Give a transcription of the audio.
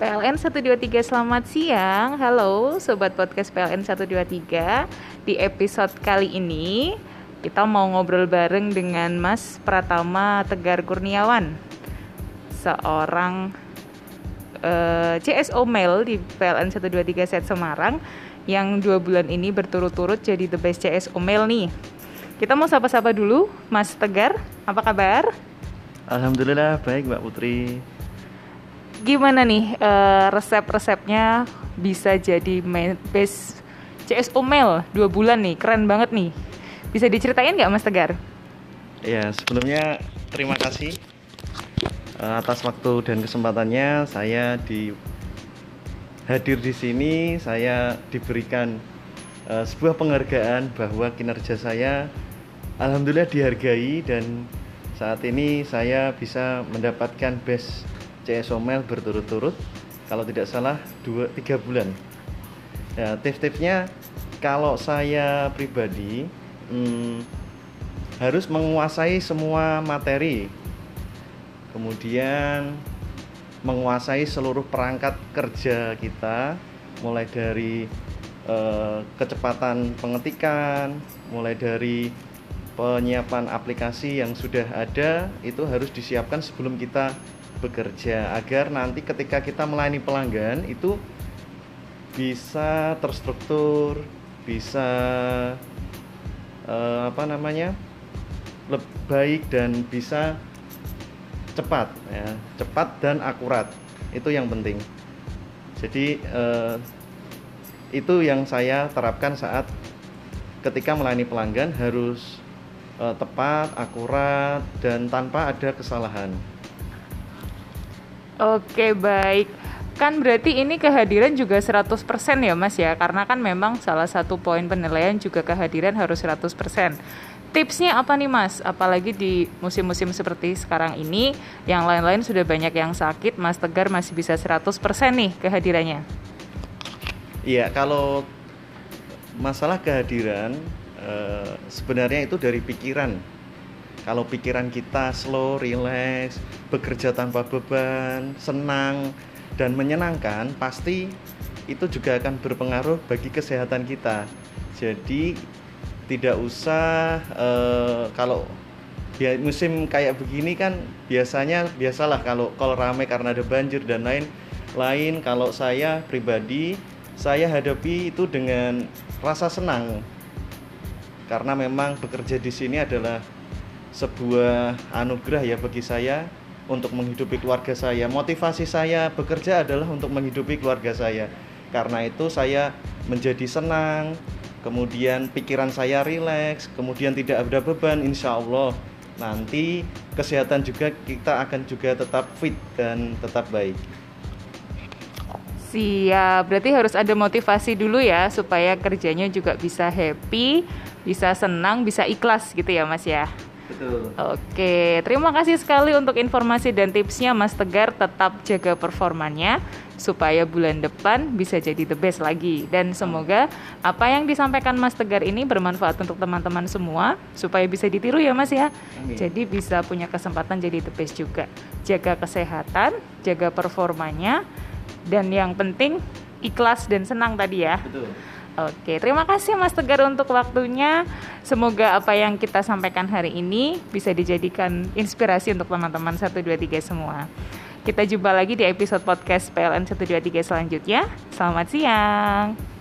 PLN 123 selamat siang. Halo Sobat Podcast PLN 123 Di episode kali ini Kita mau ngobrol bareng dengan Mas Pratama Tegar Kurniawan. Seorang uh, eh, CSO Mail di PLN 123 Set Semarang Yang dua bulan ini berturut-turut jadi the best CSO Mail nih. Kita mau sapa-sapa dulu Mas Tegar, apa kabar? Alhamdulillah baik Mbak Putri gimana nih uh, resep-resepnya bisa jadi base CSO Mail dua bulan nih keren banget nih bisa diceritain nggak Mas Tegar? Ya sebelumnya terima kasih uh, atas waktu dan kesempatannya saya di hadir di sini saya diberikan uh, sebuah penghargaan bahwa kinerja saya alhamdulillah dihargai dan saat ini saya bisa mendapatkan best CSO Mail berturut-turut kalau tidak salah 2 3 bulan. Ya, tips-tipsnya kalau saya pribadi hmm, harus menguasai semua materi. Kemudian menguasai seluruh perangkat kerja kita mulai dari eh, kecepatan pengetikan, mulai dari penyiapan aplikasi yang sudah ada itu harus disiapkan sebelum kita bekerja agar nanti ketika kita melayani pelanggan itu bisa terstruktur, bisa uh, apa namanya lebih baik dan bisa cepat ya cepat dan akurat. Itu yang penting. Jadi uh, itu yang saya terapkan saat ketika melayani pelanggan harus uh, tepat akurat dan tanpa ada kesalahan Oke, baik. Kan berarti ini kehadiran juga 100% ya Mas ya, karena kan memang salah satu poin penilaian juga kehadiran harus 100%. Tipsnya apa nih Mas? Apalagi di musim-musim seperti sekarang ini, yang lain-lain sudah banyak yang sakit, Mas Tegar masih bisa 100% nih kehadirannya. Iya, kalau masalah kehadiran eh, sebenarnya itu dari pikiran kalau pikiran kita slow, relax, bekerja tanpa beban, senang dan menyenangkan, pasti itu juga akan berpengaruh bagi kesehatan kita. Jadi tidak usah uh, kalau ya musim kayak begini kan biasanya biasalah kalau kalau ramai karena ada banjir dan lain lain kalau saya pribadi saya hadapi itu dengan rasa senang karena memang bekerja di sini adalah sebuah anugerah ya bagi saya untuk menghidupi keluarga saya. Motivasi saya bekerja adalah untuk menghidupi keluarga saya. Karena itu saya menjadi senang, kemudian pikiran saya rileks, kemudian tidak ada beban insya Allah nanti kesehatan juga kita akan juga tetap fit dan tetap baik. Siap, berarti harus ada motivasi dulu ya supaya kerjanya juga bisa happy, bisa senang, bisa ikhlas gitu ya Mas ya. Betul. Oke, terima kasih sekali untuk informasi dan tipsnya Mas Tegar. Tetap jaga performanya supaya bulan depan bisa jadi the best lagi. Dan semoga apa yang disampaikan Mas Tegar ini bermanfaat untuk teman-teman semua supaya bisa ditiru ya Mas ya. Amin. Jadi bisa punya kesempatan jadi the best juga. Jaga kesehatan, jaga performanya dan yang penting ikhlas dan senang tadi ya. Betul. Oke, terima kasih Mas Tegar untuk waktunya. Semoga apa yang kita sampaikan hari ini bisa dijadikan inspirasi untuk teman-teman 123 semua. Kita jumpa lagi di episode podcast PLN 123 selanjutnya. Selamat siang.